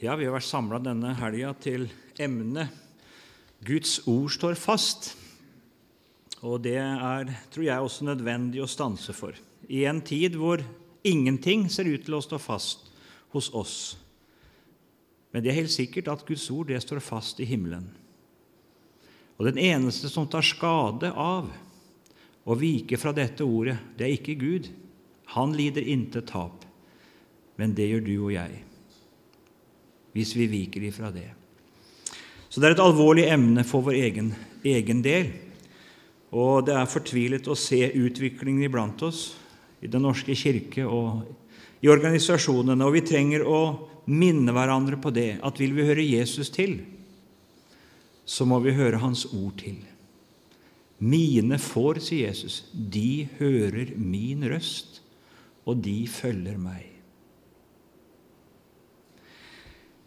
Ja, vi har vært samla denne helga til emnet 'Guds ord står fast'. Og det er, tror jeg, også nødvendig å stanse for. I en tid hvor ingenting ser ut til å stå fast hos oss. Men det er helt sikkert at Guds ord det står fast i himmelen. Og den eneste som tar skade av å vike fra dette ordet, det er ikke Gud. Han lider intet tap. Men det gjør du og jeg hvis vi viker ifra det. Så det er et alvorlig emne for vår egen, egen del. Og det er fortvilet å se utviklingen iblant oss, i Den norske kirke og i organisasjonene. Og vi trenger å minne hverandre på det, at vil vi høre Jesus til, så må vi høre Hans ord til. Mine får, sier Jesus, de hører min røst, og de følger meg.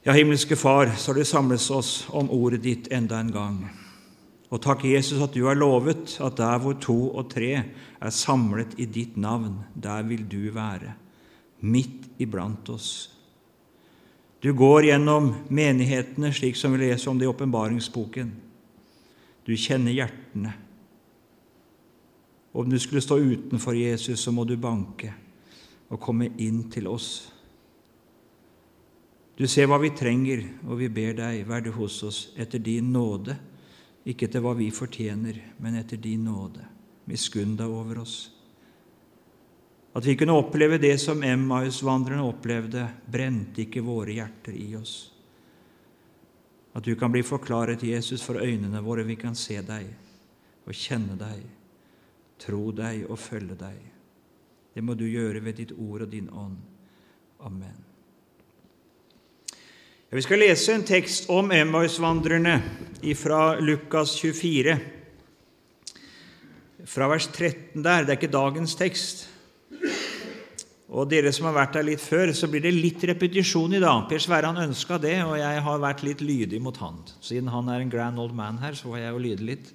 Ja, himmelske Far, så har samles oss om ordet ditt enda en gang. Og takk, Jesus, at du har lovet at der hvor to og tre er samlet i ditt navn, der vil du være, midt iblant oss. Du går gjennom menighetene, slik som vi leser om det i åpenbaringsboken. Du kjenner hjertene. Om du skulle stå utenfor Jesus, så må du banke og komme inn til oss. Du ser hva vi trenger, og vi ber deg, vær du hos oss etter din nåde, ikke etter hva vi fortjener, men etter din nåde. Miskunn deg over oss. At vi kunne oppleve det som Emmaus-vandrerne opplevde, brente ikke våre hjerter i oss. At du kan bli forklaret, Jesus, for øynene våre, vi kan se deg og kjenne deg, tro deg og følge deg. Det må du gjøre ved ditt ord og din ånd. Amen. Vi skal lese en tekst om Emmausvandrerne fra Lukas 24, fra vers 13 der. Det er ikke dagens tekst. Og dere som har vært der litt før, så blir det litt repetisjon i dag. Per Sverre han ønska det, og jeg har vært litt lydig mot han. Siden han er en grand old man her, så får jeg jo lyde litt.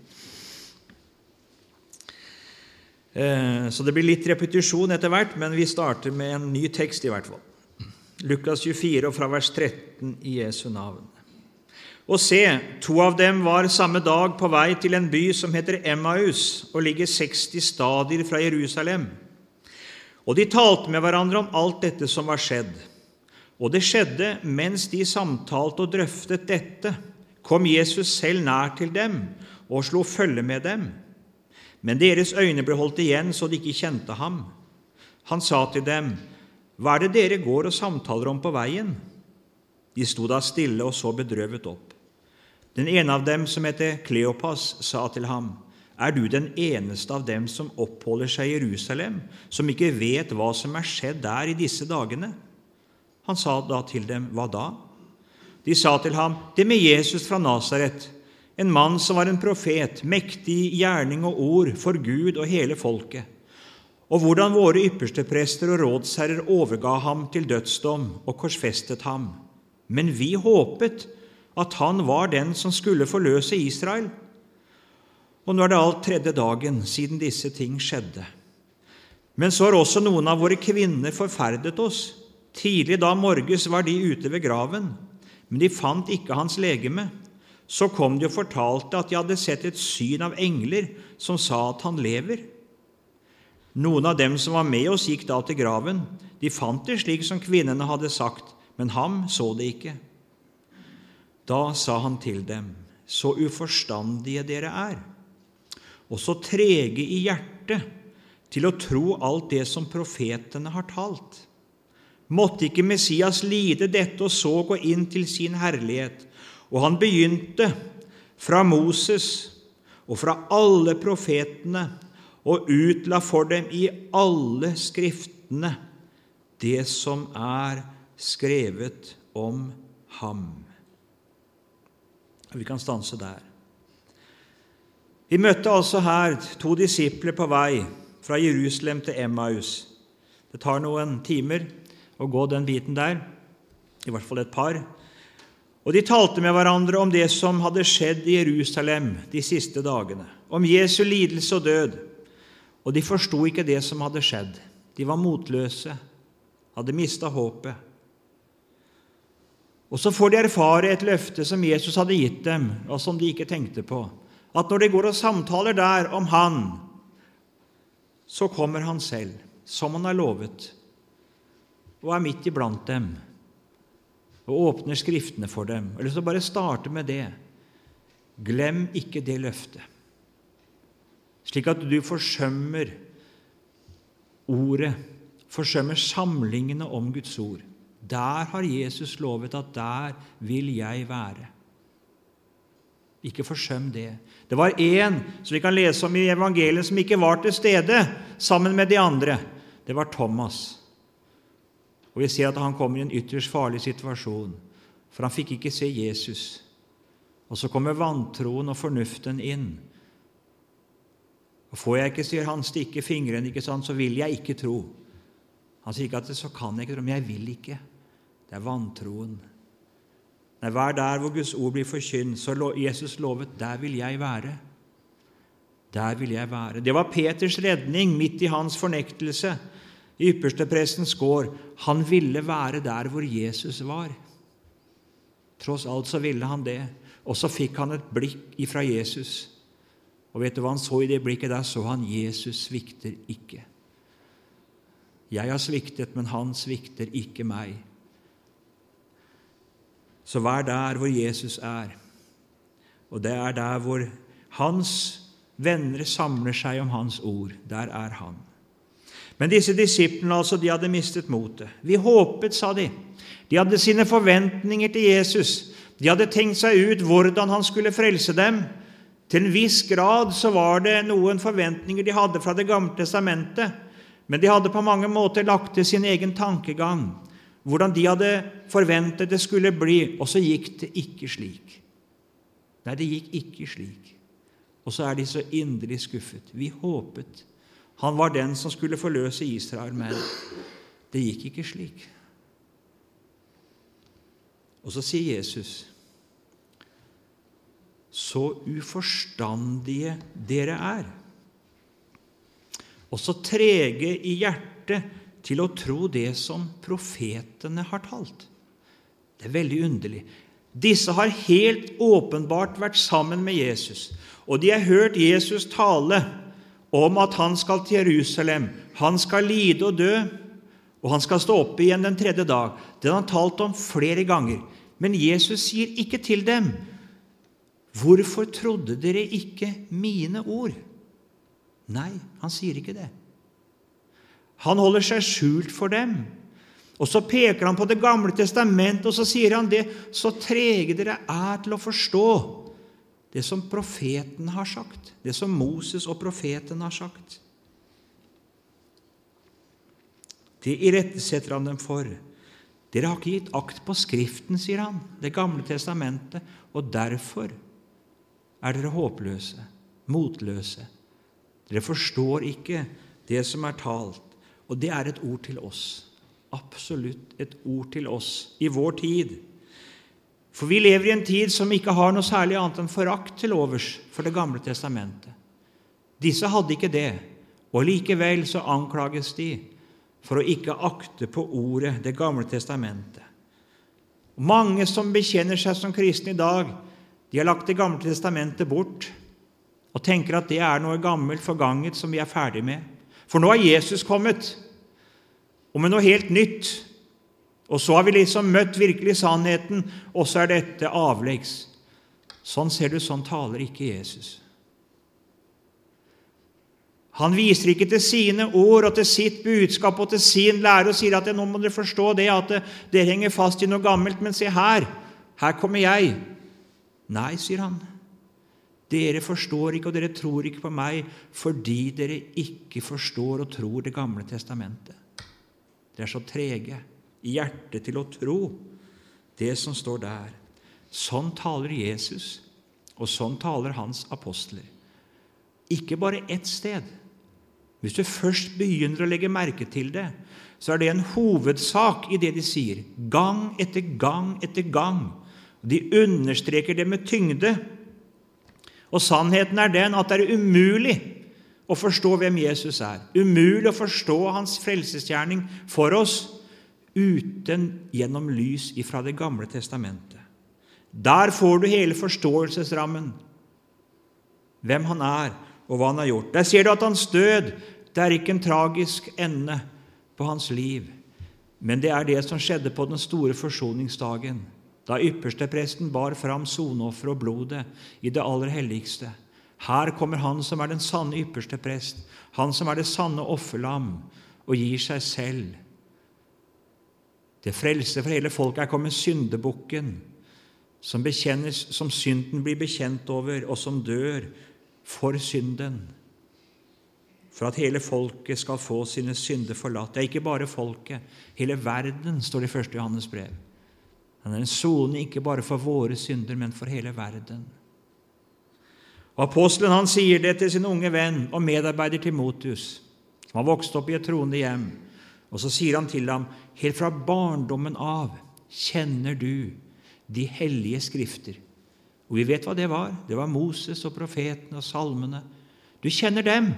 Eh, så det blir litt repetisjon etter hvert, men vi starter med en ny tekst i hvert fall. Lukas 24 og fra vers 13 i Jesu navn. Og se, to av dem var samme dag på vei til en by som heter Emmaus, og ligger 60 stadier fra Jerusalem. Og de talte med hverandre om alt dette som var skjedd. Og det skjedde mens de samtalte og drøftet dette, kom Jesus selv nær til dem og slo følge med dem. Men deres øyne ble holdt igjen så de ikke kjente ham. Han sa til dem, hva er det dere går og samtaler om på veien? De sto da stille og så bedrøvet opp. Den ene av dem, som heter Kleopas, sa til ham, Er du den eneste av dem som oppholder seg i Jerusalem, som ikke vet hva som er skjedd der i disse dagene? Han sa da til dem, Hva da? De sa til ham, Det med Jesus fra Nasaret, en mann som var en profet, mektig i gjerning og ord for Gud og hele folket og hvordan våre yppersteprester og rådsherrer overga ham til dødsdom og korsfestet ham. Men vi håpet at han var den som skulle forløse Israel. Og nå er det alt tredje dagen siden disse ting skjedde. Men så har også noen av våre kvinner forferdet oss. Tidlig da morges var de ute ved graven, men de fant ikke hans legeme. Så kom de og fortalte at de hadde sett et syn av engler som sa at han lever. Noen av dem som var med oss, gikk da til graven. De fant det slik som kvinnene hadde sagt, men ham så det ikke. Da sa han til dem, så uforstandige dere er, og så trege i hjertet til å tro alt det som profetene har talt. Måtte ikke Messias lide dette og så gå inn til sin herlighet? Og han begynte fra Moses og fra alle profetene og utla for dem i alle skriftene det som er skrevet om ham. Vi kan stanse der. Vi møtte altså her to disipler på vei fra Jerusalem til Emmaus. Det tar noen timer å gå den biten der, i hvert fall et par. Og de talte med hverandre om det som hadde skjedd i Jerusalem de siste dagene, om Jesu lidelse og død. Og de forsto ikke det som hadde skjedd. De var motløse, hadde mista håpet. Og så får de erfare et løfte som Jesus hadde gitt dem, og som de ikke tenkte på. At når de går og samtaler der om Han, så kommer Han selv, som Han har lovet, og er midt iblant dem og åpner Skriftene for dem. Jeg så bare starte med det. Glem ikke det løftet, slik at du forsømmer ordet, forsømmer samlingene om Guds ord. Der har Jesus lovet at der vil jeg være. Ikke forsøm det. Det var én som vi kan lese om i evangeliet, som ikke var til stede sammen med de andre. Det var Thomas. Og Vi ser at han kom i en ytterst farlig situasjon, for han fikk ikke se Jesus. Og så kommer vantroen og fornuften inn. Og Får jeg ikke, sier han, stikke fingrene, ikke sant, så vil jeg ikke tro. Han sier ikke at så kan jeg ikke tro, men jeg vil ikke. Det er vantroen. Nei, Vær der hvor Guds ord blir forkynt, så Jesus lovet, der vil jeg være. Der vil jeg være. Det var Peters redning midt i hans fornektelse. I yppersteprestens gård. Han ville være der hvor Jesus var. Tross alt så ville han det. Og så fikk han et blikk ifra Jesus. Og vet du hva han så i det blikket? Der så han Jesus svikter ikke. Jeg har sviktet, men han svikter ikke meg. Så vær der hvor Jesus er. Og det er der hvor hans venner samler seg om hans ord. Der er han. Men disse disiplene altså, de hadde mistet motet. Vi håpet, sa de. De hadde sine forventninger til Jesus. De hadde tenkt seg ut hvordan han skulle frelse dem. Til en viss grad så var det noen forventninger de hadde fra Det gamle testamentet, men de hadde på mange måter lagt til sin egen tankegang hvordan de hadde forventet det skulle bli, og så gikk det ikke slik. Nei, det gikk ikke slik. Og så er de så inderlig skuffet. Vi håpet han var den som skulle forløse Israel, men det gikk ikke slik. Og så sier Jesus så uforstandige dere er, og så trege i hjertet til å tro det som profetene har talt. Det er veldig underlig. Disse har helt åpenbart vært sammen med Jesus, og de har hørt Jesus tale om at han skal til Jerusalem, han skal lide og dø, og han skal stå opp igjen den tredje dag. Det har han talt om flere ganger. Men Jesus sier ikke til dem, 'Hvorfor trodde dere ikke mine ord?' Nei, han sier ikke det. Han holder seg skjult for dem. Og Så peker han på Det gamle testamentet og så sier han det, så trege dere er til å forstå det som profeten har sagt, det som Moses og profeten har sagt. Det irettesetter han dem for. Dere har ikke gitt akt på Skriften, sier han, Det gamle testamentet, og derfor er dere håpløse, motløse. Dere forstår ikke det som er talt. Og det er et ord til oss. Absolutt et ord til oss i vår tid. For vi lever i en tid som ikke har noe særlig annet enn forakt til overs for Det gamle testamentet. Disse hadde ikke det, og likevel så anklages de for å ikke akte på ordet Det gamle testamentet. Mange som bekjenner seg som kristne i dag, de har lagt Det gamle testamentet bort og tenker at det er noe gammelt, forganget, som vi er ferdig med. For nå har Jesus kommet, og med noe helt nytt og så har vi liksom møtt virkelig sannheten, og så er dette avleggs. Sånn ser du, sånn taler ikke Jesus. Han viser ikke til sine ord og til sitt budskap og til sin lære og sier at nå må dere forstå det at dere henger fast i noe gammelt, men se her, her kommer jeg. Nei, sier han. Dere forstår ikke, og dere tror ikke på meg fordi dere ikke forstår og tror Det gamle testamentet. Dere er så trege i hjertet til å tro det som står der. Sånn taler Jesus, og sånn taler hans apostler. Ikke bare ett sted. Hvis du først begynner å legge merke til det, så er det en hovedsak i det de sier, gang etter gang etter gang. De understreker det med tyngde. Og sannheten er den at det er umulig å forstå hvem Jesus er. Umulig å forstå hans frelsesgjerning for oss uten gjennom lys ifra Det gamle testamentet. Der får du hele forståelsesrammen, hvem han er, og hva han har gjort. Der ser du at hans død det er ikke en tragisk ende på hans liv, men det er det som skjedde på den store forsoningsdagen, da ypperstepresten bar fram soneofferet og blodet i det aller helligste. Her kommer Han som er den sanne ypperste prest, Han som er det sanne offerlam, og gir seg selv. Det frelse for hele folket er kommet syndebukken, som, som synden blir bekjent over, og som dør for synden. For at hele folket skal få sine synder forlatt. Det er ikke bare folket, hele verden, står det i 1. Johannes brev. Han er en sone ikke bare for våre synder, men for hele verden. Og Apostelen han sier det til sin unge venn og medarbeider Timotius, som har vokst opp i et troende hjem. Og så sier han til ham, helt fra barndommen av kjenner du de hellige skrifter. Og vi vet hva det var. Det var Moses og profetene og salmene. Du kjenner dem,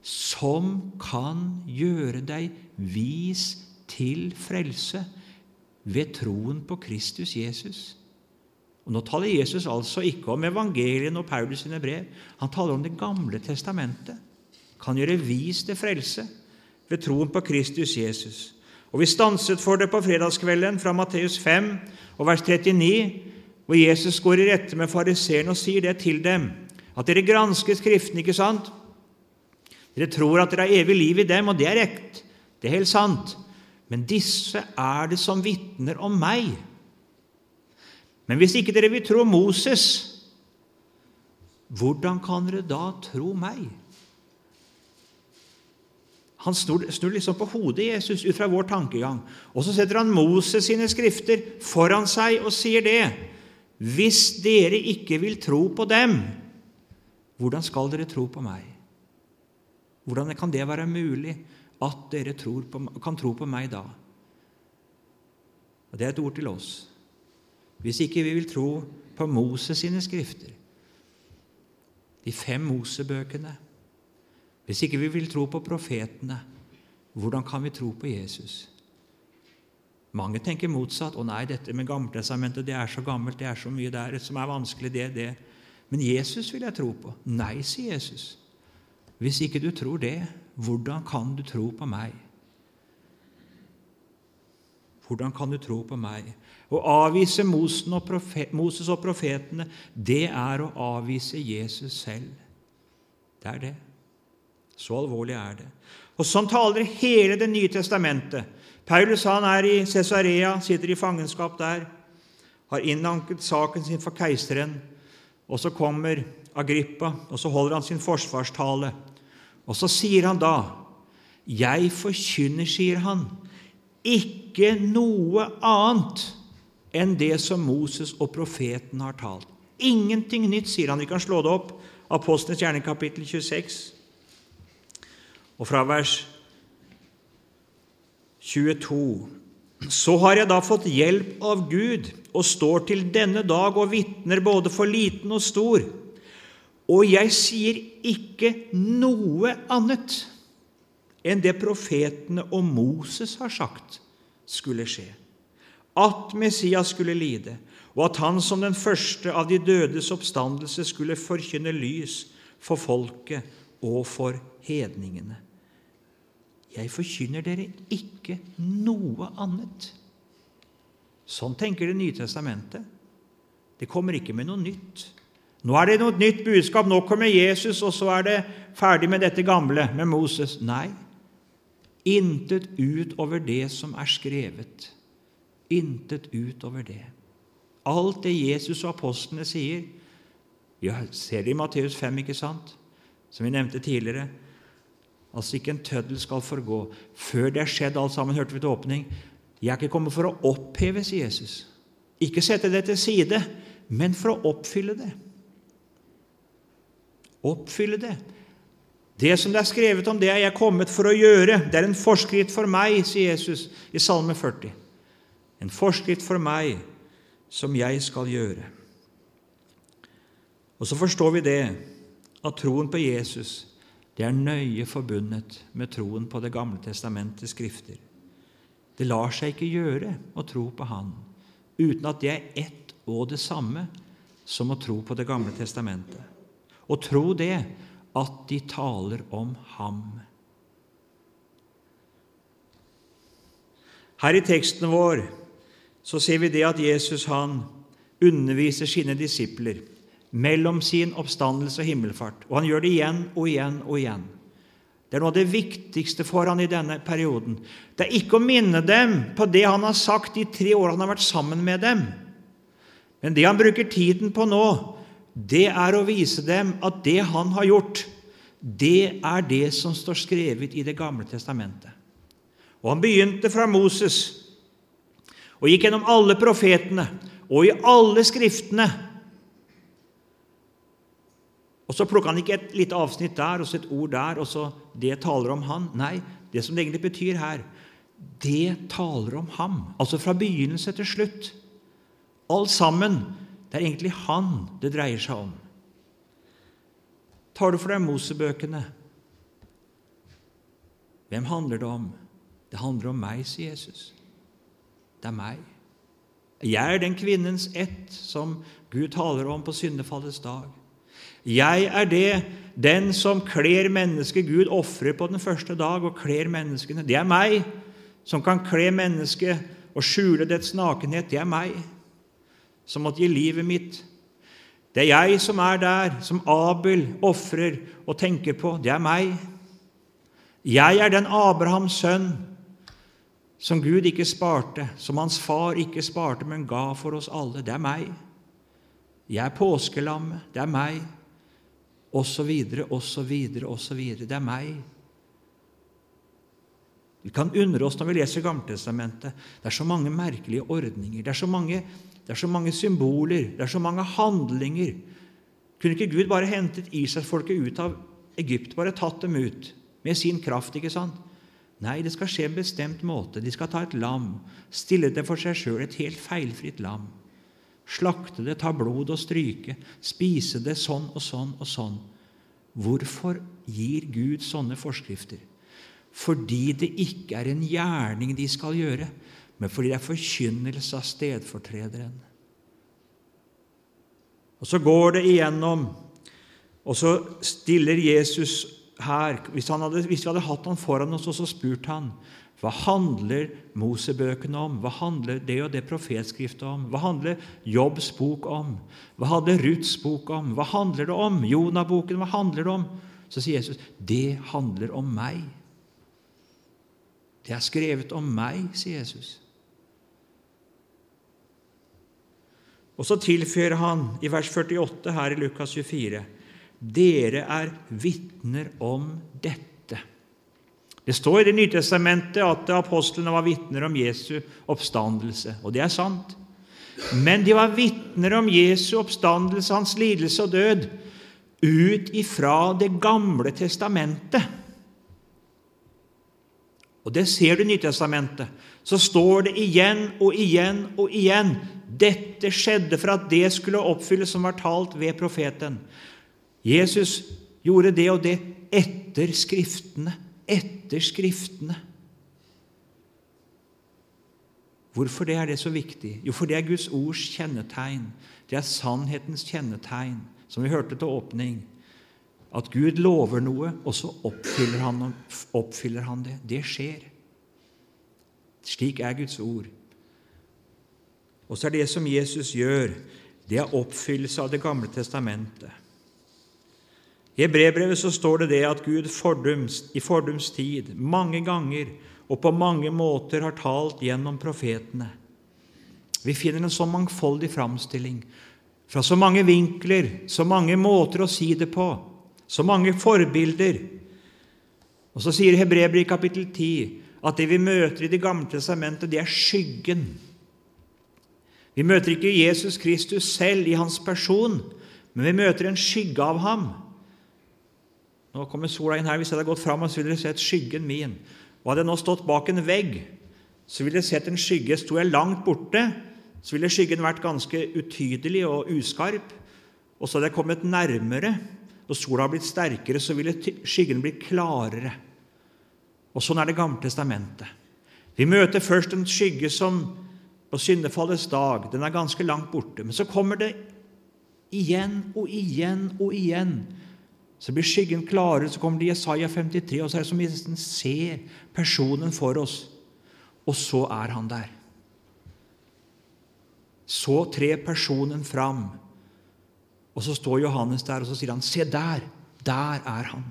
som kan gjøre deg vis til frelse ved troen på Kristus Jesus. Og Nå taler Jesus altså ikke om evangelien og Paulus sine brev. Han taler om Det gamle testamentet. Kan gjøre vis til frelse ved troen på Kristus Jesus. Og Vi stanset for det på fredagskvelden fra Matteus 5 og vers 39, hvor Jesus går i rette med fariseerne og sier det til dem, at dere gransker Skriften, ikke sant? Dere tror at dere har evig liv i dem, og det er rekt. Det er helt sant. Men disse er det som vitner om meg. Men hvis ikke dere vil tro Moses, hvordan kan dere da tro meg? Han snur, snur liksom på hodet Jesus ut fra vår tankegang. Og så setter han Moses sine skrifter foran seg og sier det. Hvis dere ikke vil tro på dem, hvordan skal dere tro på meg? Hvordan kan det være mulig at dere på, kan tro på meg da? Og Det er et ord til oss. Hvis ikke vi vil tro på Moses sine skrifter, de fem Mosebøkene, hvis ikke vi vil tro på profetene, hvordan kan vi tro på Jesus? Mange tenker motsatt. 'Å nei, dette med Gammeltestamentet det er så gammelt, det er så mye der som er vanskelig.' det, det. Men Jesus vil jeg tro på. Nei, sier Jesus. Hvis ikke du tror det, hvordan kan du tro på meg? Hvordan kan du tro på meg? Å avvise Moses og profetene, det er å avvise Jesus selv. Det er det. Så alvorlig er det. Og Sånn taler hele Det nye testamentet. Paulus han er i Cesarea, sitter i fangenskap der, har innanket saken sin for keiseren. Og så kommer Agrippa, og så holder han sin forsvarstale. Og så sier han da, 'Jeg forkynner', sier han, 'ikke noe annet enn det som Moses og profeten har talt'. Ingenting nytt, sier han. Vi kan slå det opp. Apostlenes gjerne kapittel 26, og fra vers 22. Så har jeg da fått hjelp av Gud og står til denne dag og vitner både for liten og stor. Og jeg sier ikke noe annet enn det profetene og Moses har sagt skulle skje. At Messias skulle lide, og at han som den første av de dødes oppstandelse skulle forkynne lys for folket og for hedningene. Jeg forkynner dere ikke noe annet. Sånn tenker Det nye testamentet. Det kommer ikke med noe nytt. Nå er det noe nytt budskap. Nå kommer Jesus, og så er det ferdig med dette gamle, med Moses. Nei, intet utover det som er skrevet. Intet utover det. Alt det Jesus og apostlene sier Vi ser det i Matteus 5, ikke sant? som vi nevnte tidligere. Altså ikke en tøddel skal forgå. Før det er skjedd alt sammen, hørte vi til åpning. Jeg er ikke kommet for å oppheve, sier Jesus. Ikke sette det til side, men for å oppfylle det oppfylle det. Det som det er skrevet om, det er jeg kommet for å gjøre. Det er en forskrift for meg, sier Jesus i Salme 40. En forskrift for meg som jeg skal gjøre. Og så forstår vi det at troen på Jesus det er nøye forbundet med troen på Det gamle testamentets skrifter. Det lar seg ikke gjøre å tro på Han uten at det er ett og det samme som å tro på Det gamle testamentet. Og tro det at de taler om ham. Her i teksten vår så ser vi det at Jesus han underviser sine disipler mellom sin oppstandelse og himmelfart. Og han gjør det igjen og igjen og igjen. Det er noe av det viktigste for han i denne perioden. Det er ikke å minne dem på det han har sagt de tre årene han har vært sammen med dem. Men det han bruker tiden på nå, det er å vise dem at det han har gjort, det er det som står skrevet i Det gamle testamentet. Og han begynte fra Moses og gikk gjennom alle profetene og i alle skriftene og så plukka han ikke et lite avsnitt der og så et ord der, og så det taler om han. Nei, det som det egentlig betyr her, det taler om ham. Altså fra begynnelse til slutt. Alt sammen. Det er egentlig han det dreier seg om. Tar du for deg Mosebøkene? Hvem handler det om? Det handler om meg, sier Jesus. Det er meg. Jeg er den kvinnens ett som Gud taler om på syndefallets dag. Jeg er det, den som kler mennesket Gud ofrer på den første dag og kler menneskene. Det er meg som kan kle mennesket og skjule dets nakenhet. Det er meg som måtte gi livet mitt. Det er jeg som er der, som Abel ofrer og tenker på. Det er meg. Jeg er den Abrahams sønn som Gud ikke sparte, som hans far ikke sparte, men ga for oss alle. Det er meg. Jeg er påskelammet. Det er meg Og så videre, og så videre, og så videre. Det er meg. Vi kan undre oss når vi leser Gammeltestamentet. Det er så mange merkelige ordninger, det er så mange, det er så mange symboler, det er så mange handlinger. Kunne ikke Gud bare hentet Israelsfolket ut av Egypt, bare tatt dem ut med sin kraft? ikke sant? Nei, det skal skje en bestemt måte. De skal ta et lam, stille det for seg sjøl, et helt feilfritt lam slakte det, ta blod og stryke, spise det sånn og sånn og sånn. Hvorfor gir Gud sånne forskrifter? Fordi det ikke er en gjerning de skal gjøre, men fordi det er forkynnelse av stedfortrederen. Og Så går det igjennom, og så stiller Jesus her Hvis, hadde, hvis vi hadde hatt han foran oss og så spurt han, hva handler Mosebøkene om? Hva handler det og det profetskriftet om? Hva handler Jobbs bok om? Hva handler Ruths bok om? Hva handler det om? Jonah-boken, hva handler det om? Så sier Jesus, 'Det handler om meg'. Det er skrevet om meg, sier Jesus. Og så tilføyer han i vers 48 her i Lukas 24.: Dere er vitner om dette. Det står i Det nye testamentet at apostlene var vitner om Jesu oppstandelse, og det er sant. Men de var vitner om Jesu oppstandelse, hans lidelse og død, ut ifra Det gamle testamentet. Og det ser du i Nytestamentet. Så står det igjen og igjen og igjen dette skjedde for at det skulle oppfylles som var talt ved profeten. Jesus gjorde det og det etter Skriftene etter Skriftene. Hvorfor det er det så viktig? Jo, for det er Guds ords kjennetegn. Det er sannhetens kjennetegn, som vi hørte til åpning. At Gud lover noe, og så oppfyller han, oppfyller han det. Det skjer. Slik er Guds ord. Og så er det som Jesus gjør, det er oppfyllelse av Det gamle testamentet. I Hebrebrevet så står det det at Gud fordums, i fordums tid mange ganger og på mange måter har talt gjennom profetene. Vi finner en så mangfoldig framstilling fra så mange vinkler, så mange måter å si det på, så mange forbilder. Og så sier Hebrevet i kapittel 10 at det vi møter i Det gamle testamentet, det er skyggen. Vi møter ikke Jesus Kristus selv i hans person, men vi møter en skygge av ham. Nå kommer sola inn her. Hvis jeg hadde gått fram, så ville dere sett skyggen min. Og Hadde jeg nå stått bak en vegg, så ville dere sett en skygge. Sto jeg langt borte, så ville skyggen vært ganske utydelig og uskarp. Og så hadde jeg kommet nærmere, og sola hadde blitt sterkere, så ville skyggen blitt klarere. Og sånn er Det gamle testamentet. Vi møter først en skygge som på syndefallets dag. Den er ganske langt borte. Men så kommer det igjen og igjen og igjen. Så blir skyggen klarere, så kommer det Jesaja 53, og så er det som vi nesten ser personen for oss. Og så er han der. Så trer personen fram, og så står Johannes der, og så sier han, 'Se der! Der er han!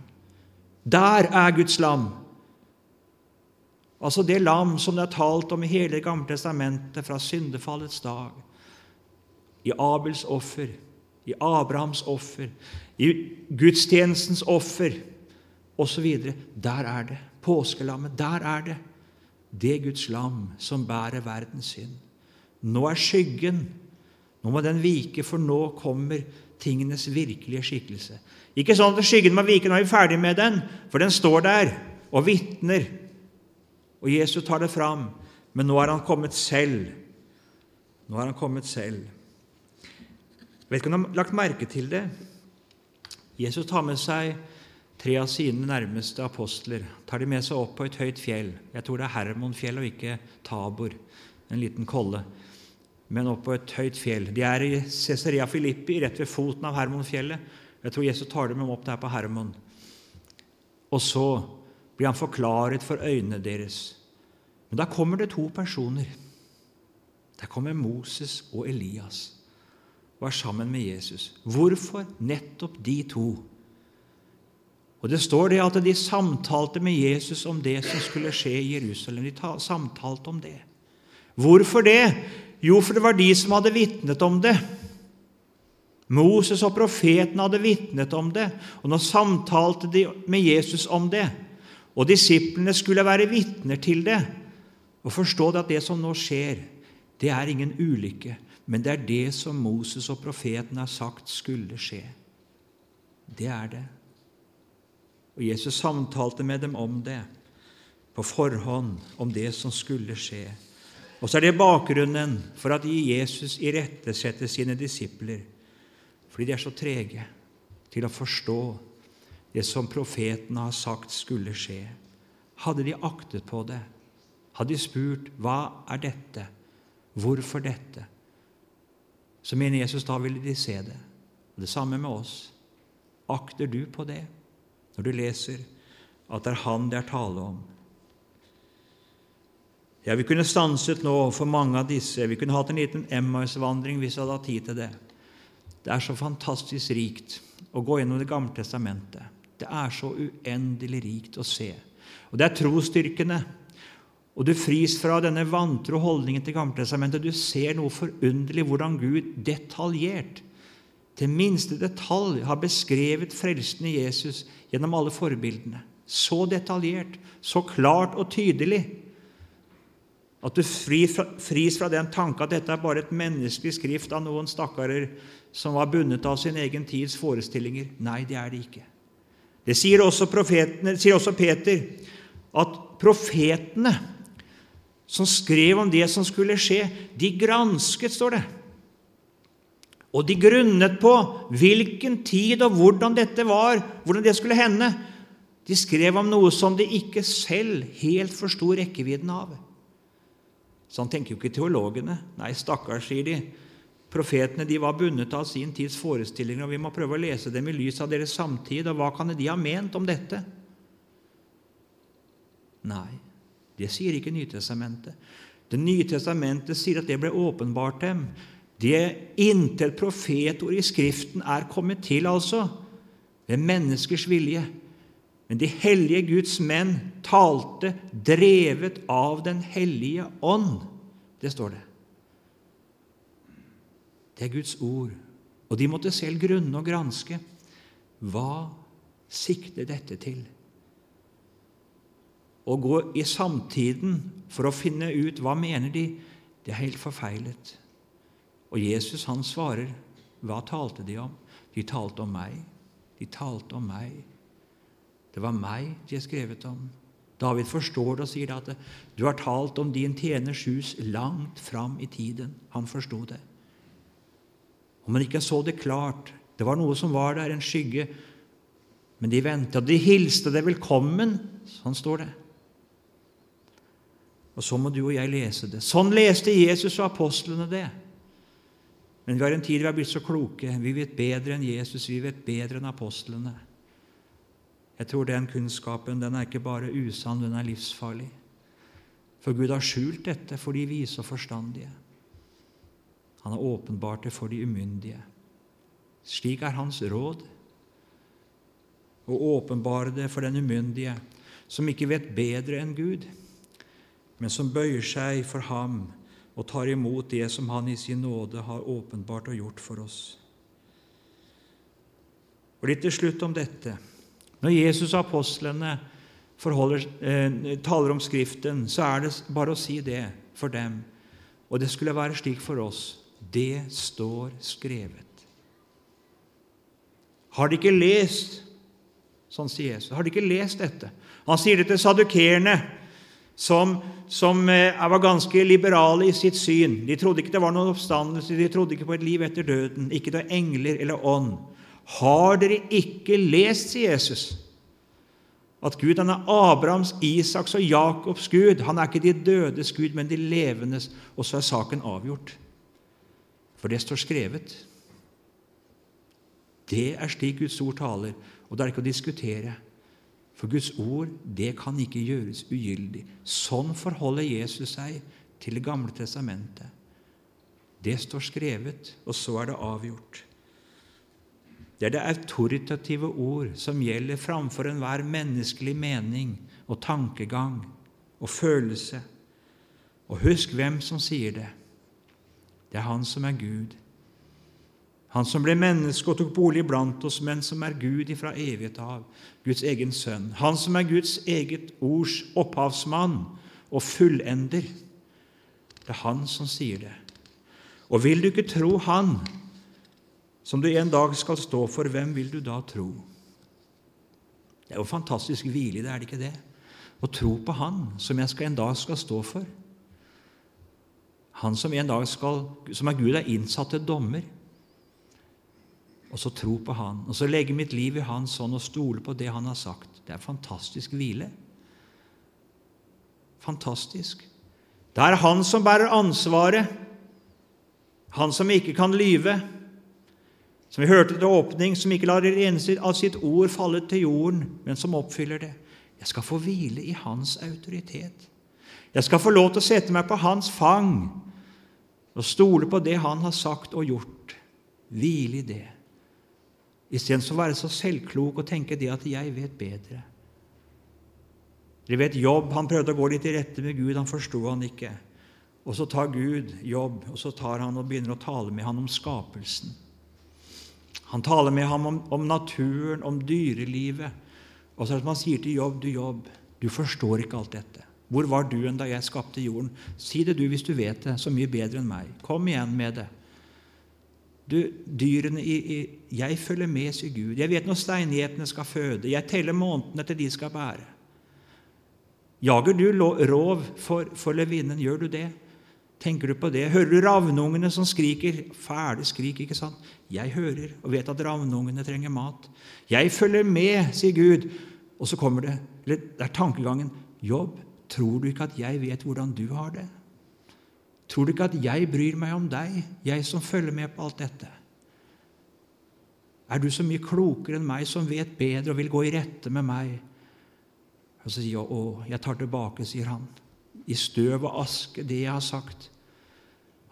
Der er Guds lam!' Altså det lam som det er talt om i hele gamle testamentet fra syndefallets dag. I Abels offer, i Abrahams offer, i gudstjenestens offer osv. Der er det. Påskelammet, der er det. Det Guds lam som bærer verdens synd. Nå er skyggen. Nå må den vike, for nå kommer tingenes virkelige skikkelse. Ikke sånn at skyggen må vike, nå er vi ferdig med den, for den står der og vitner og Jesus tar det fram, men nå er han kommet selv. Nå er han kommet selv. Jeg vet ikke om du har lagt merke til det. Jesus tar med seg tre av sine nærmeste apostler. Tar de med seg opp på et høyt fjell. Jeg tror det er Hermonfjell og ikke Tabor, en liten kolle, men opp på et høyt fjell. De er i Cesarea Filippi, rett ved foten av Hermonfjellet. Jeg tror Jesus tar dem opp der på Hermon. Og så blir han forklaret for øynene deres. Men da kommer det to personer. Der kommer Moses og Elias og er sammen med Jesus. Hvorfor nettopp de to? Og Det står det at de samtalte med Jesus om det som skulle skje i Jerusalem. De samtalte om det. Hvorfor det? Jo, for det var de som hadde vitnet om det. Moses og profeten hadde vitnet om det, og nå samtalte de med Jesus om det. Og disiplene skulle være vitner til det og forstå at det som nå skjer, det er ingen ulykke, men det er det som Moses og profeten har sagt skulle skje. Det er det. Og Jesus samtalte med dem om det på forhånd, om det som skulle skje. Og så er det bakgrunnen for at Jesus irettesetter sine disipler, fordi de er så trege til å forstå det som profetene har sagt skulle skje. Hadde de aktet på det, hadde de spurt hva er dette, hvorfor dette, så mener Jesus da ville de se det. Og Det samme med oss. Akter du på det når du leser at det er Han det er tale om? Ja, Vi kunne stanset nå for mange av disse. Vi kunne hatt en liten Emmaus-vandring hvis vi hadde hatt tid til det. Det er så fantastisk rikt å gå gjennom Det gamle testamentet. Det er så uendelig rikt å se. Og det er trosstyrkene. Og du fris fra denne vantro holdningen til Gammeltestamentet. Du ser noe forunderlig hvordan Gud detaljert, til minste detalj, har beskrevet frelsen i Jesus gjennom alle forbildene. Så detaljert, så klart og tydelig at du fris fra, fris fra den tanke at dette er bare et menneskelig skrift av noen stakkarer som var bundet av sin egen tids forestillinger. Nei, det er det ikke. Det sier også, sier også Peter, at profetene som skrev om det som skulle skje, de gransket, står det. Og de grunnet på hvilken tid og hvordan dette var, hvordan det skulle hende. De skrev om noe som de ikke selv helt forsto rekkevidden av. Sånn tenker jo ikke teologene. Nei, stakkars, sier de. Profetene de var bundet av sin tids forestillinger, og vi må prøve å lese dem i lys av deres samtid. Og hva kan de ha ment om dette? Nei, det sier ikke Nytestamentet. Det nye testamentet sier at det ble åpenbart dem. Det inntil profetord i Skriften er kommet til, altså, ved menneskers vilje. Men de hellige Guds menn talte drevet av Den hellige ånd. Det står det. Det er Guds ord. Og de måtte selv grunne og granske. Hva sikter dette til? Å gå i samtiden for å finne ut hva mener de, det er helt forfeilet. Og Jesus han svarer, hva talte de om? De talte om meg. De talte om meg. Det var meg de har skrevet om. David forstår det og sier at du har talt om din tjeners hus langt fram i tiden. Han forsto det. Om man ikke så det klart Det var noe som var der, en skygge. Men de ventet, og de hilste det velkommen. Sånn står det. Og så må du og jeg lese det. Sånn leste Jesus og apostlene det. Men vi har en tid vi har blitt så kloke. Vi vet bedre enn Jesus, vi vet bedre enn apostlene. Jeg tror den kunnskapen den er ikke bare usann, den er livsfarlig. For Gud har skjult dette for de vise og forstandige. Han har åpenbart det for de umyndige. Slik er hans råd. Å åpenbare det for den umyndige, som ikke vet bedre enn Gud men som bøyer seg for ham og tar imot det som han i sin nåde har åpenbart og gjort for oss. Og Litt til slutt om dette. Når Jesus og apostlene eh, taler om Skriften, så er det bare å si det for dem. Og det skulle være slik for oss. Det står skrevet. Har de ikke lest Sånn sier Jesus. Har de ikke lest dette? Han sier det til sadukerene som, som eh, var ganske liberale i sitt syn. De trodde ikke det var noen oppstandelse, de trodde ikke på et liv etter døden, ikke noe engler eller ånd. Har dere ikke lest, sier Jesus, at Gud han er Abrahams, Isaks og Jakobs Gud? Han er ikke de dødes Gud, men de levendes. Og så er saken avgjort. For det står skrevet. Det er slik Guds ord taler, og det er ikke å diskutere. For Guds ord det kan ikke gjøres ugyldig. Sånn forholder Jesus seg til Det gamle testamentet. Det står skrevet, og så er det avgjort. Det er det autoritative ord som gjelder framfor enhver menneskelig mening og tankegang og følelse. Og husk hvem som sier det. Det er Han som er Gud, han som ble menneske og tok bolig blant oss, men som er Gud ifra evighet av, Guds egen sønn. Han som er Guds eget ords opphavsmann og fullender. Det er han som sier det. Og vil du ikke tro Han, som du en dag skal stå for, hvem vil du da tro? Det er jo fantastisk hvile, det er det ikke det? Å tro på Han som jeg en dag skal stå for. Han som en dag skal, som er Gud, er innsatt til dommer og så tro på Han. Og så legge mitt liv i Hans hånd og stole på det Han har sagt. Det er fantastisk hvile. Fantastisk. Det er Han som bærer ansvaret, Han som ikke kan lyve, som vi hørte til åpning, som ikke lar det eneste av sitt ord falle til jorden, men som oppfyller det. Jeg skal få hvile i Hans autoritet. Jeg skal få lov til å sette meg på Hans fang og stole på det Han har sagt og gjort. Hvile i det. Istedenfor å være så selvklok og tenke det at 'jeg vet bedre'. Dere vet Jobb han prøvde å gå litt i rette med Gud, han forsto han ikke. Og så tar Gud Jobb og så tar han og begynner å tale med han om skapelsen. Han taler med ham om, om naturen, om dyrelivet. Og så er det som han sier til Jobb, du Jobb, du forstår ikke alt dette. Hvor var du enn da jeg skapte jorden? Si det du hvis du vet det, så mye bedre enn meg. Kom igjen med det. Du, dyrene i, i, Jeg følger med, sier Gud. Jeg vet når steingjetene skal føde. Jeg teller månedene til de skal bære. Jager du rov for, for levinnen? Gjør du det? Tenker du på det? Hører du ravnungene som skriker? Fæle skrik, ikke sant? Jeg hører og vet at ravnungene trenger mat. Jeg følger med, sier Gud. Og så kommer det, eller det er tankegangen Jobb, tror du ikke at jeg vet hvordan du har det? Tror du ikke at jeg bryr meg om deg, jeg som følger med på alt dette? Er du så mye klokere enn meg, som vet bedre og vil gå i rette med meg? Og så sier jeg, å, jeg tar tilbake, sier han, i støv og aske, det jeg har sagt.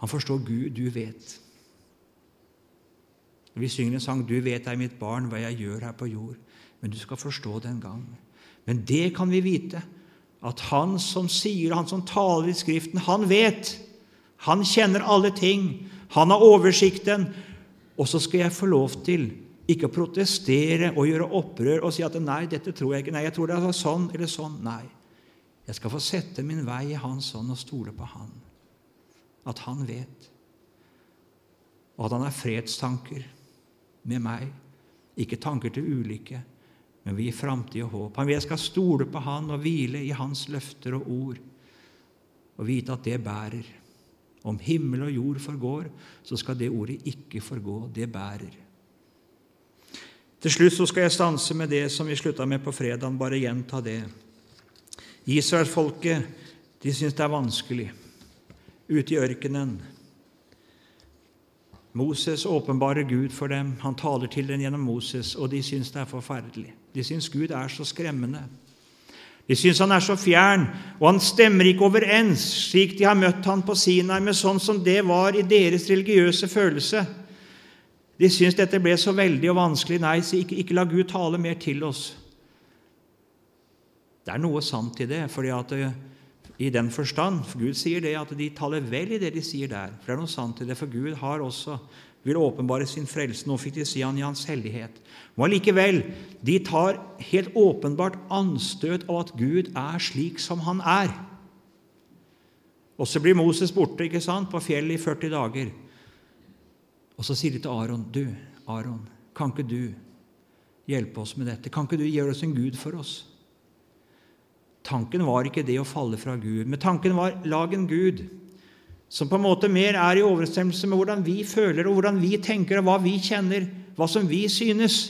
Han forstår Gud, du vet. Vi synger en sang 'Du vet deg, mitt barn, hva jeg gjør her på jord'. Men du skal forstå det en gang. Men det kan vi vite, at han som sier, han som taler i Skriften, han vet. Han kjenner alle ting. Han har oversikten. Og så skal jeg få lov til ikke å protestere og gjøre opprør og si at 'nei, dette tror jeg ikke', 'nei, jeg tror det er sånn eller sånn'. Nei. Jeg skal få sette min vei i Hans hånd og stole på Han. At Han vet. Og at Han har fredstanker med meg. Ikke tanker til ulykke, men vi gir framtid og håp. Han vil jeg skal stole på Han og hvile i Hans løfter og ord, og vite at det bærer. Om himmel og jord forgår, så skal det ordet ikke forgå. Det bærer. Til slutt så skal jeg stanse med det som vi slutta med på fredag, bare gjenta det. Israelsfolket De syns det er vanskelig ute i ørkenen. Moses åpenbarer Gud for dem. Han taler til dem gjennom Moses, og de syns det er forferdelig. De syns Gud er så skremmende. De syns han er så fjern, og han stemmer ikke overens, slik de har møtt han på Sinai, med sånn som det var i deres religiøse følelse. De syns dette ble så veldig og vanskelig. Nei, så ikke, ikke la Gud tale mer til oss. Det er noe sant i det, fordi at det, i den forstand for Gud sier det at de taler vel i det de sier der. For det er noe sant i det, for Gud har også vil åpenbare sin frelse. Nå fikk de si han i hans hellighet. Og allikevel, de tar helt åpenbart anstøt av at Gud er slik som han er. Og så blir Moses borte ikke sant, på fjellet i 40 dager. Og så sier de til Aron, 'Du, Aron, kan ikke du hjelpe oss med dette? Kan ikke du gjøre oss en gud for oss?' Tanken var ikke det å falle fra Gud, men tanken var lag en Gud som på en måte mer er i overensstemmelse med hvordan vi føler, og hvordan vi tenker, og hva vi kjenner, hva som vi synes.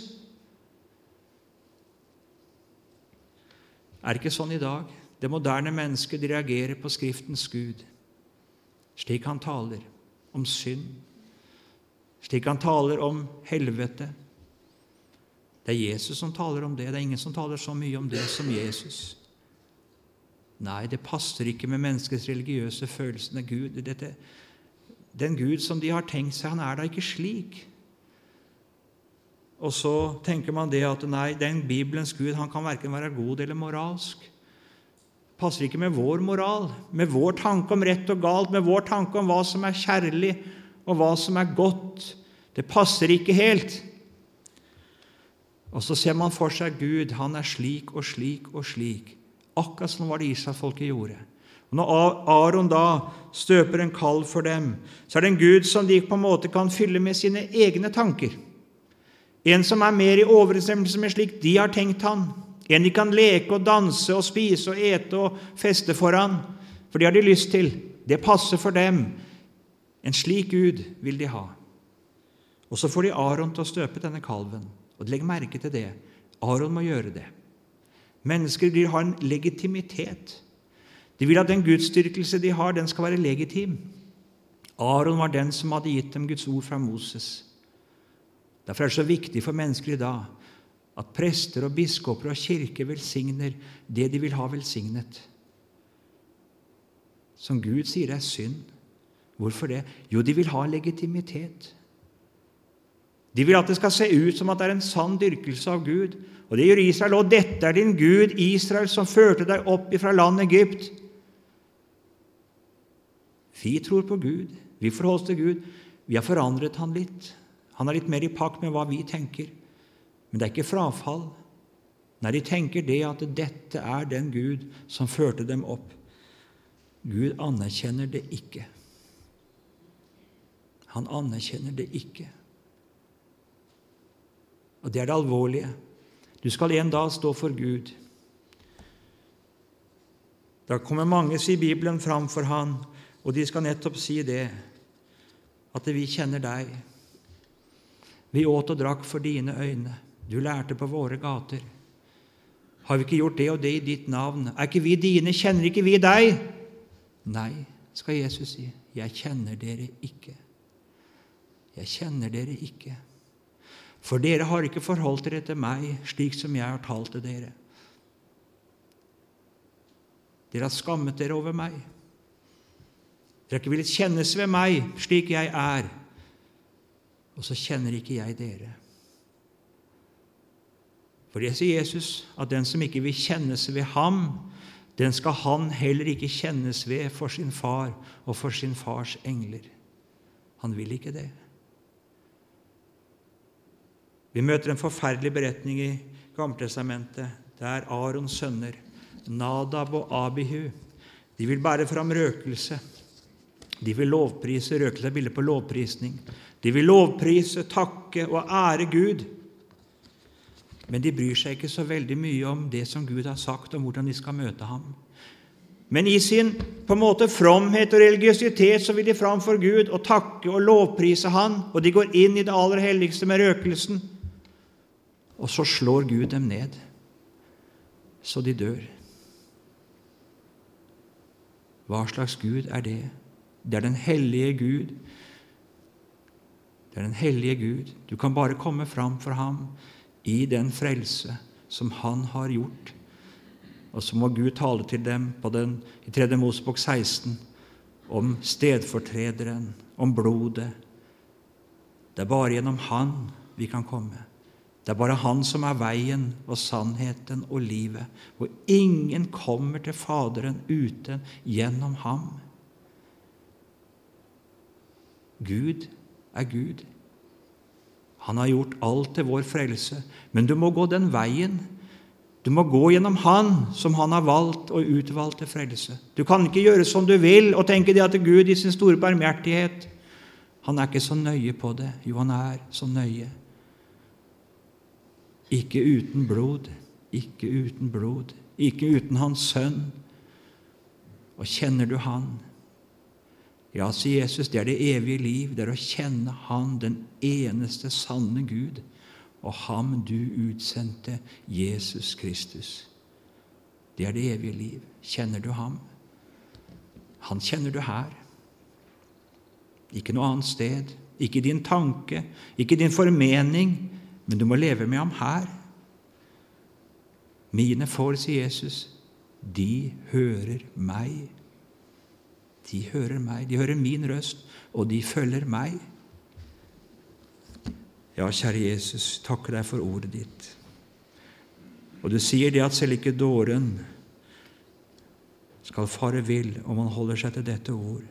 Er det ikke sånn i dag? Det moderne mennesket reagerer på Skriftens Gud, slik han taler om synd, slik han taler om helvete. Det er Jesus som taler om det. Det er ingen som taler så mye om det som Jesus. Nei, det passer ikke med menneskets religiøse følelse. Gud, dette, den Gud som de har tenkt seg, han er da ikke slik. Og så tenker man det at nei, den Bibelens Gud han kan verken være god eller moralsk. Passer ikke med vår moral, med vår tanke om rett og galt, med vår tanke om hva som er kjærlig, og hva som er godt. Det passer ikke helt. Og så ser man for seg Gud, han er slik og slik og slik. Akkurat som var det Israelsfolket gjorde. Og Når Aron da støper en kalv for dem, så er det en Gud som de på en måte kan fylle med sine egne tanker. En som er mer i overensstemmelse med slik de har tenkt han. En de kan leke og danse og spise og ete og feste foran, for det har de lyst til. Det passer for dem. En slik Gud vil de ha. Og så får de Aron til å støpe denne kalven. Og legg merke til det. Aron må gjøre det. Mennesker vil ha en legitimitet. De vil at den gudsdyrkelse de har, den skal være legitim. Aron var den som hadde gitt dem Guds ord fra Moses. Derfor er det så viktig for mennesker i dag at prester og biskoper og kirke velsigner det de vil ha velsignet. Som Gud sier er synd. Hvorfor det? Jo, de vil ha legitimitet. De vil at det skal se ut som at det er en sann dyrkelse av Gud, og det gjør Israel. Og dette er din Gud, Israel, som førte deg opp fra landet Egypt. Vi tror på Gud. Vi forholder oss til Gud. Vi har forandret han litt. Han er litt mer i pakt med hva vi tenker. Men det er ikke frafall. Nei, de tenker det at dette er den Gud som førte dem opp. Gud anerkjenner det ikke. Han anerkjenner det ikke. Og det er det alvorlige. Du skal en dag stå for Gud. Da kommer mange, sier Bibelen, fram for Han, og de skal nettopp si det, at vi kjenner deg. Vi åt og drakk for dine øyne. Du lærte på våre gater. Har vi ikke gjort det og det i ditt navn? Er ikke vi dine? Kjenner ikke vi deg? Nei, skal Jesus si. Jeg kjenner dere ikke. Jeg kjenner dere ikke. For dere har ikke forholdt dere til meg slik som jeg har talt til dere. Dere har skammet dere over meg. Dere har ikke villet kjennes ved meg slik jeg er. Og så kjenner ikke jeg dere. For det sier Jesus, at den som ikke vil kjennes ved ham, den skal han heller ikke kjennes ved for sin far og for sin fars engler. Han vil ikke det. Vi møter en forferdelig beretning i Gammeltestamentet, der Arons sønner, Nadab og Abihu, de vil bære fram røkelse. De vil lovprise røkelse er bilde på lovprisning. De vil lovprise, takke og ære Gud. Men de bryr seg ikke så veldig mye om det som Gud har sagt, om hvordan de skal møte ham. Men i sin på en måte fromhet og religiøsitet så vil de framfor Gud og takke og lovprise Han, og de går inn i det aller helligste med røkelsen. Og så slår Gud dem ned, så de dør. Hva slags Gud er det? Det er den hellige Gud. Det er den hellige Gud. Du kan bare komme fram for ham i den frelse som han har gjort. Og så må Gud tale til dem den, i 3. Mosebok 16 om stedfortrederen, om blodet. Det er bare gjennom Han vi kan komme. Det er bare Han som er veien og sannheten og livet. Og ingen kommer til Faderen uten gjennom ham. Gud er Gud. Han har gjort alt til vår frelse, men du må gå den veien. Du må gå gjennom Han som Han har valgt og utvalgt til frelse. Du kan ikke gjøre som du vil og tenke deg at Gud i sin store barmhjertighet Han er ikke så nøye på det. Jo, han er så nøye. Ikke uten blod, ikke uten blod, ikke uten Hans Sønn. Og kjenner du Han? Ja, sier Jesus, det er det evige liv, det er å kjenne Han, den eneste sanne Gud, og Ham du utsendte, Jesus Kristus. Det er det evige liv. Kjenner du Ham? Han kjenner du her. Ikke noe annet sted. Ikke din tanke, ikke din formening, men du må leve med ham her. Mine får, sier Jesus, de hører meg. De hører meg, de hører min røst, og de følger meg. Ja, kjære Jesus, takker deg for ordet ditt. Og du sier det at selv ikke dåren skal fare vill om han holder seg til dette ord.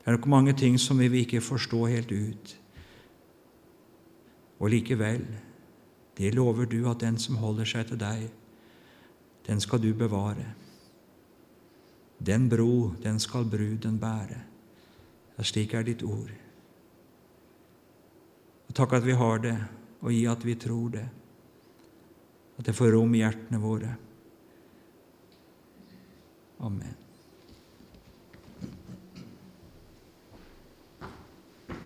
Det er nok mange ting som vi vil ikke forstå helt ut. Og likevel, det lover du at den som holder seg til deg, den skal du bevare. Den bro, den skal bruden bære. Ja, slik er ditt ord. Og Takk at vi har det, og gi at vi tror det. At det får rom i hjertene våre. Amen.